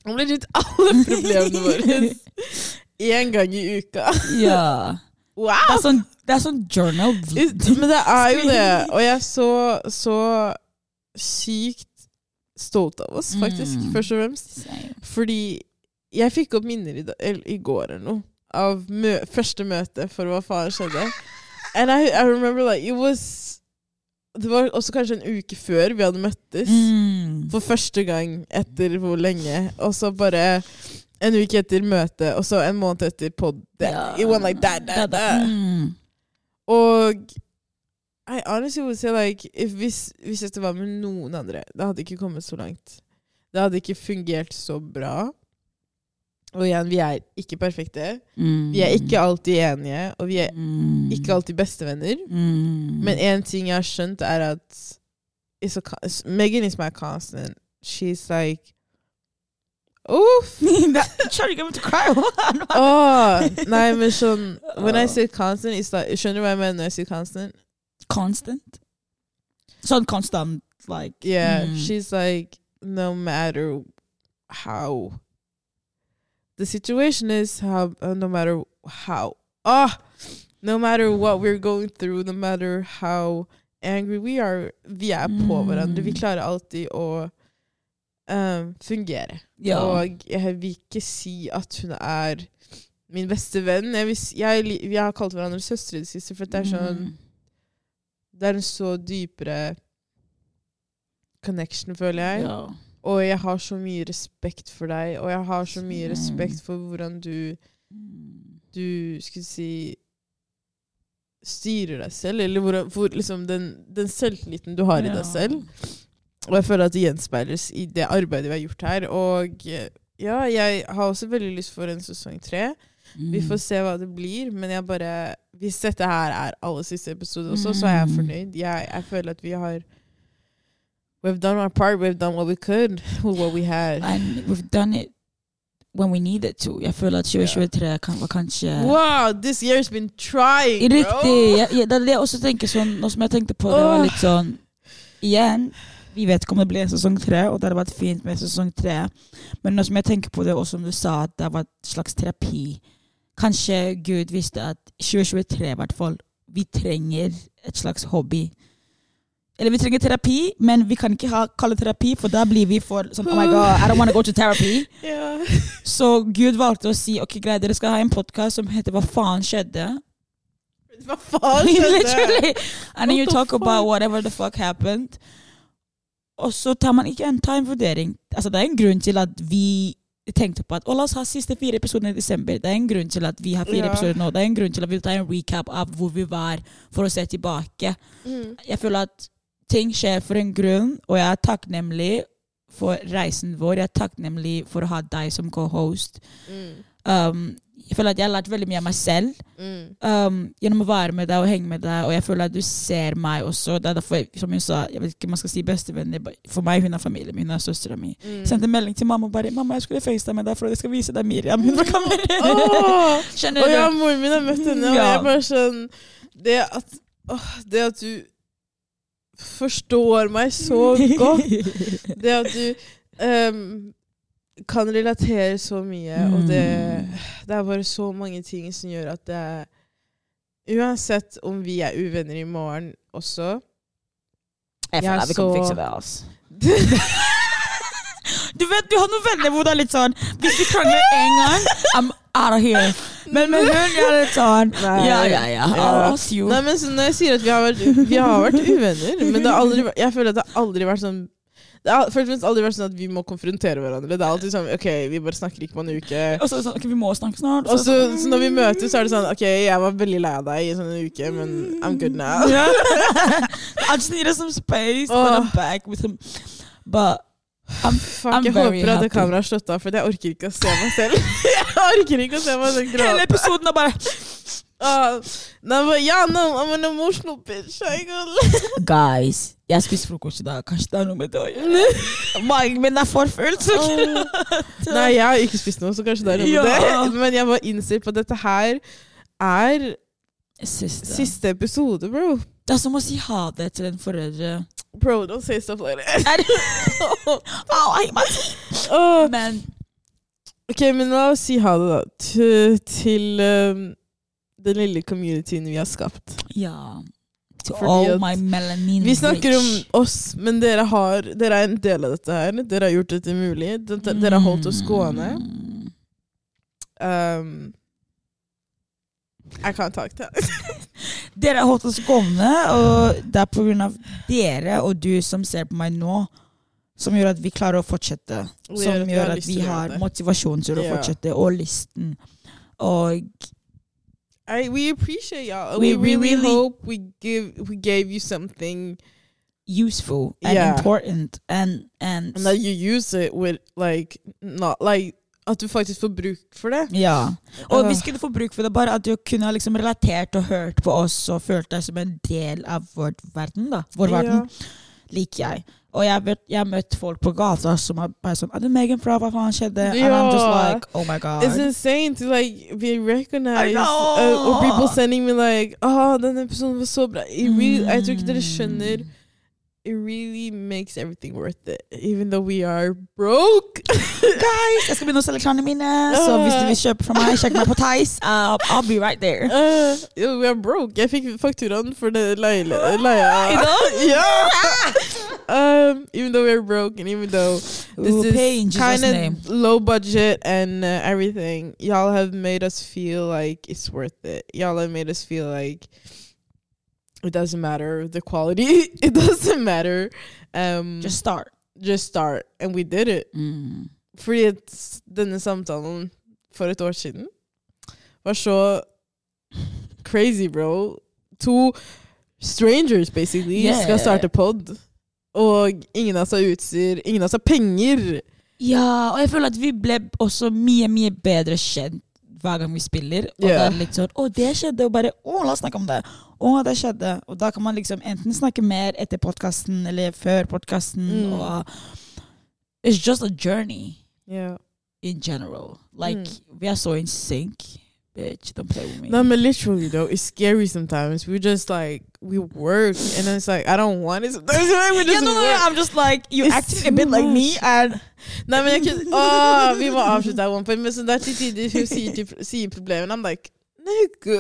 om legit alle problemene våre én gang i uka. Ja. Det Wow! er sånn, det er sånn journal. Men det er jo det. Og jeg er så, så sykt stolt av oss, faktisk, Mm. først og fremst. Fordi jeg fikk opp minner i, i går eller noe av mø første møte for hva faen skjedde. And I, I remember like it was Det var også kanskje en uke før vi hadde møttes. Mm. For første gang etter hvor lenge. Og så bare en uke etter møtet, og så en måned etter pod. Ja. It went like that, that, that. Mm. Og I honestly would say like if hvis, hvis dette var med noen andre, det hadde ikke kommet så langt. Det hadde ikke fungert så bra. Og igjen, vi er ikke perfekte. Mm. Vi er ikke alltid enige, og vi er Mm. ikke alltid bestevenner. Mm. Men én ting jeg har skjønt, er at a, Megan is my constant. She's like Uff! Charlie kommer to å cry. Nei, men sånn When I say constant, it's like, skjønner du hva jeg mener når jeg sier constant? Constant. Sånn constant, like. Yeah, mm. she's like, no matter how the situation is, how uh, no matter how, ah, no matter what we're going through, no matter how angry we are, vi er på Mm. hverandre. Vi klarer alltid å um, fungere. Ja. Og jeg vil ikke si at hun er min beste venn. Jeg, vil, jeg, vi har kalt hverandre søstre i det siste, for det er sånn Mm. Det er en så dypere connection, føler jeg. Ja. Og jeg har så mye respekt for deg, og jeg har så mye respekt for hvordan du, Mm. du skulle si styrer deg selv, eller hvor, hvor liksom den, den selvtilliten du har i deg selv. Og jeg føler at det gjenspeiles i det arbeidet vi har gjort her. Og ja, jeg har også veldig lyst for en sesong tre. Vi Mm. får se hva det blir, men jeg bare Hvis dette her er aller siste episode også, så er jeg Mm. fornøyd. Jeg, jeg føler at vi har We've done our part. We've done what we could with what we had. And we've done it when we needed to. Jeg føler at 2023 kan, var kanskje Wow, this year's been trying, bro. Riktig. Ja, ja, det er det jeg også tenker sånn, Nå som jeg tenkte på det, var litt sånn Igjen, vi vet ikke om det blir sesong tre, og det hadde vært fint med sesong tre. Men nå som jeg tenker på det, og som du sa, at det var et slags terapi Kanskje Gud visste at 2023 i hvert fall Vi trenger et slags hobby. Eller vi trenger terapi, men vi kan ikke ha, kalle terapi, for da blir vi for sånn Oh my god, I don't want to go to therapy. yeah. Så Gud valgte å si ok, greit, dere skal ha en podkast som heter Hva faen skjedde? Hva faen skjedde? Literally. And then you talk talk about whatever the fuck happened. Og så tar man ikke en time-vurdering. Altså, det er en grunn til at vi tenkte på at la oss ha siste fire episoder i desember. Det er en grunn til at vi har fire Ja. episoder nå. Det er en grunn til at vi tar en recap av hvor vi var, for å se tilbake. Mm. Jeg føler at ting skjer for en grunn, og jeg er takknemlig for reisen vår. Jeg er takknemlig for å ha deg som co-host. Mm. Um, jeg føler at jeg har lært veldig mye av meg selv Mm. um, gjennom å være med deg og henge med deg, og jeg føler at du ser meg også. Det er derfor, som hun sa, jeg vet ikke om man skal si bestevenner. For meg hun er familien min, hun er søstera mi. Mm. Sendte melding til mamma og bare 'Mamma, jeg skulle facetime med deg for jeg skal vise deg Miriam.' Hun var kamera. Åh! Skjønner Og du? ja, moren min har møtt henne, og Ja. jeg bare sånn Det at, åh, det at du forstår meg så godt, det at du ehm, kan relatere så mye, og det, det er bare så mange ting som gjør at det er Uansett om vi er uvenner i morgen også Jeg er føler at vi kan fikse det, altså. Du vet, du har noen venner hvor det er litt sånn Hvis vi krangler én gang, I'm out of here. Men med hun er litt sånn Nei. Ja, ja, ja. Ja. Nei, men så Når jeg sier at vi har vært, vi har vært uvenner Men det har aldri, vært- jeg føler at det har aldri vært sånn Det har først og fremst aldri vært sånn at vi må konfrontere hverandre. Det er alltid sånn OK, vi bare snakker ikke på en uke. Og så det sånn, ok, vi må snakke snart. Og så, så når vi møtes, så er det sånn OK, jeg var veldig lei av deg i sånn en uke, men I'm good now. Yeah. I just needed some space, but I'm back with him. But I'm, Fuck, I'm jeg very håper at det kameraet har slått av, for jeg orker ikke å se meg selv. jeg orker ikke å se meg selv hele episoden er bare uh, no, but ja, no, I'm an emotional bitch. Guys, jeg spiser frokost i dag. Kanskje det er noe med det å gjøre. Magen min er for full. Nei, jeg har ikke spist noe, så kanskje det er noe med det. Men jeg bare innser på at dette her er Siste. siste episode, bro. Det er som å si ha det til en foreldre. Bro, don't say stuff like that. oh, oh. Men Ok, men la oss si ha det, da. Til, til um, den lille communityen vi har skapt. ja To all at my melanin Vi snakker om oss, men dere, har, dere er en del av dette her. Dere har gjort dette mulig. Dere har holdt oss gående. Mm. Um, I can't talk to Dere har holdt oss gående, og det er av dere og du som ser på meg nå, som gjør at vi klarer å fortsette. Som gjør at vi har motivasjon til å fortsette, og lysten. Og I, we appreciate y'all. We We, really, really- hope we give we gave you something useful and Yeah. important and, and and that you use it with like not like at du faktisk får bruk for det. Ja. Og uh. vi skulle få bruk for det, bare at du kunne ha liksom relatert og hørt på oss og følt deg som en del av vår verden. da. Vår verden, liker jeg. Og jeg, har møtt folk på gata som er bare sånn 'Er det Megan fra? Hva faen skjedde?' And I'm just like, oh my god. It's insane to like be recognized. Uh, or people sending me like, oh, den episoden var så bra. It really, Jeg tror ikke dere Mm. skjønner. It really makes everything worth it, even though we are broke. Guys, skal begynne å selge klærne mine, så hvis du vil kjøpe fra meg, sjekk meg på Theis. Uh, I'll be right there. Uh, we are broke. Jeg fikk fakturaen for det leile- leia. I know. yeah. um, even though we're broke and even though this Ooh, is kind of low budget and uh, everything, y'all have made us feel like it's worth it. Y'all have made us feel like it doesn't matter the quality. it doesn't matter. Um, Just start. just start, and we did it. Mm. Fordi at denne samtalen for et år siden var så crazy, bro. To strangers, basically, Yeah. skal starte pod. Og ingen av oss har utstyr, ingen av oss har penger. Ja, og jeg føler at vi ble også mye, mye bedre kjent hver gang vi spiller. Og yeah. det er litt sånn 'Å, det skjedde', og bare 'Å, la oss snakke om det'. Å, det skjedde. Og da kan man liksom enten snakke mer etter podkasten eller før podkasten. Mm. Og It's just a journey Yeah. in general. Like, Mm. vi er så in sync. Bitch, don't play with me. No, but literally though, it's scary sometimes. We just like we work, and then it's like I don't want it. Sometimes we yeah, just no, no. I'm just like, you It's acting a bit like me, and Nei, men jeg kunne Åh, Vi avslutte her, one point. Men sånn der til tider hun sier, til, sier problemet, I'm like Nigga.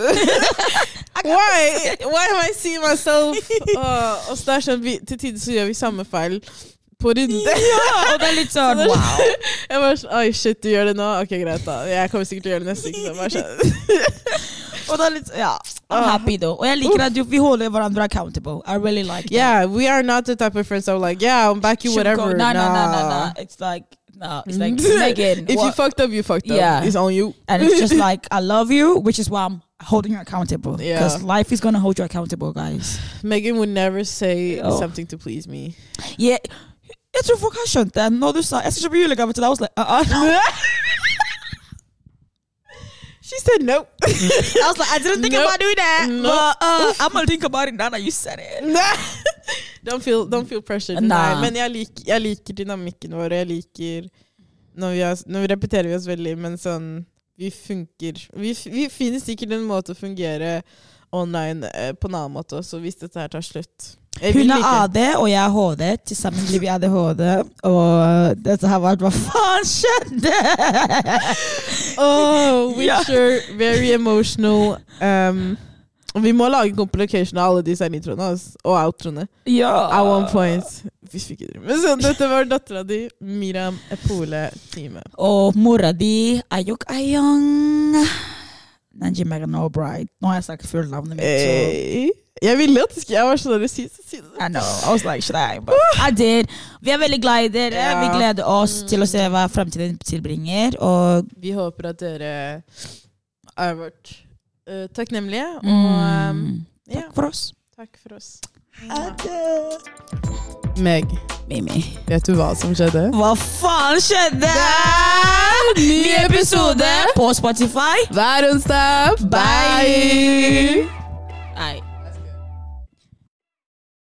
Why? Why am I seeing myself? Så det er sånn, vi, Til tider så gjør vi på runde. ja, og det er litt sånn wow. Jeg bare sånn Oi, shit, du gjør det nå? Ok, greit, da. Jeg kommer sikkert til å gjøre det neste uke. Så bare sånn. Og det er litt, ja, I'm Ah. happy though. Og jeg liker at vi holder hverandre accountable. I really like that. Yeah, we are not the type of friends that are like, yeah, I'll back you whatever. No, no, no, no, Nah. no. It's like, no, it's like, Megan, if you fucked up, you fucked up. Yeah. It's on you. and it's just like, I love you, which is why I'm holding you accountable. Yeah. Because life is going to hold you accountable, guys. Megan would never say Oh. something to please me. Yeah. Jeg tror folk har skjønt det. Når du sa jeg skal kjøpe julegave til deg, Oslo. uh-uh. She said no. I was like, I didn't think Nope. about doing that. Nope. But uh, I'm gonna think about it now that you said it. don't feel don't feel pressured. Nah. Nei, men jeg, lik, jeg liker dynamikken vår. og Jeg liker når vi, har, når vi repeterer vi oss veldig, men sånn Vi funker Vi, vi finner sikkert en måte å fungere online eh, på en annen måte også, hvis dette her tar slutt. Hun er AD, og jeg er HD. Til sammen blir vi ADHD. Og dette har vært Hva faen skjedde?! Oh. Witcher, very emotional. Um, vi må lage compilation av alle disse introene altså, og outroene. Ja. At one point. Ikke driver sånn. Dette var dattera di, Miram Epole Time. Og mora di, Ayok Ayong Nanji Megan Albright. Nå har jeg sagt fullnavnet mitt, så Hey. Jeg ville at Jeg var sånn si, det. I know. I was like, should I? But I did. Vi er veldig glad i dere. Ja. Vi gleder oss til å se hva fremtiden tilbringer. Og Vi håper at dere har vært uh, takknemlige. Og um, mm, ja, takk for oss. takk for oss. Adjø. Meg, Mimi. vet du hva som skjedde? Hva faen skjedde? Ny episode på Spotify. hver onsdag. Bye!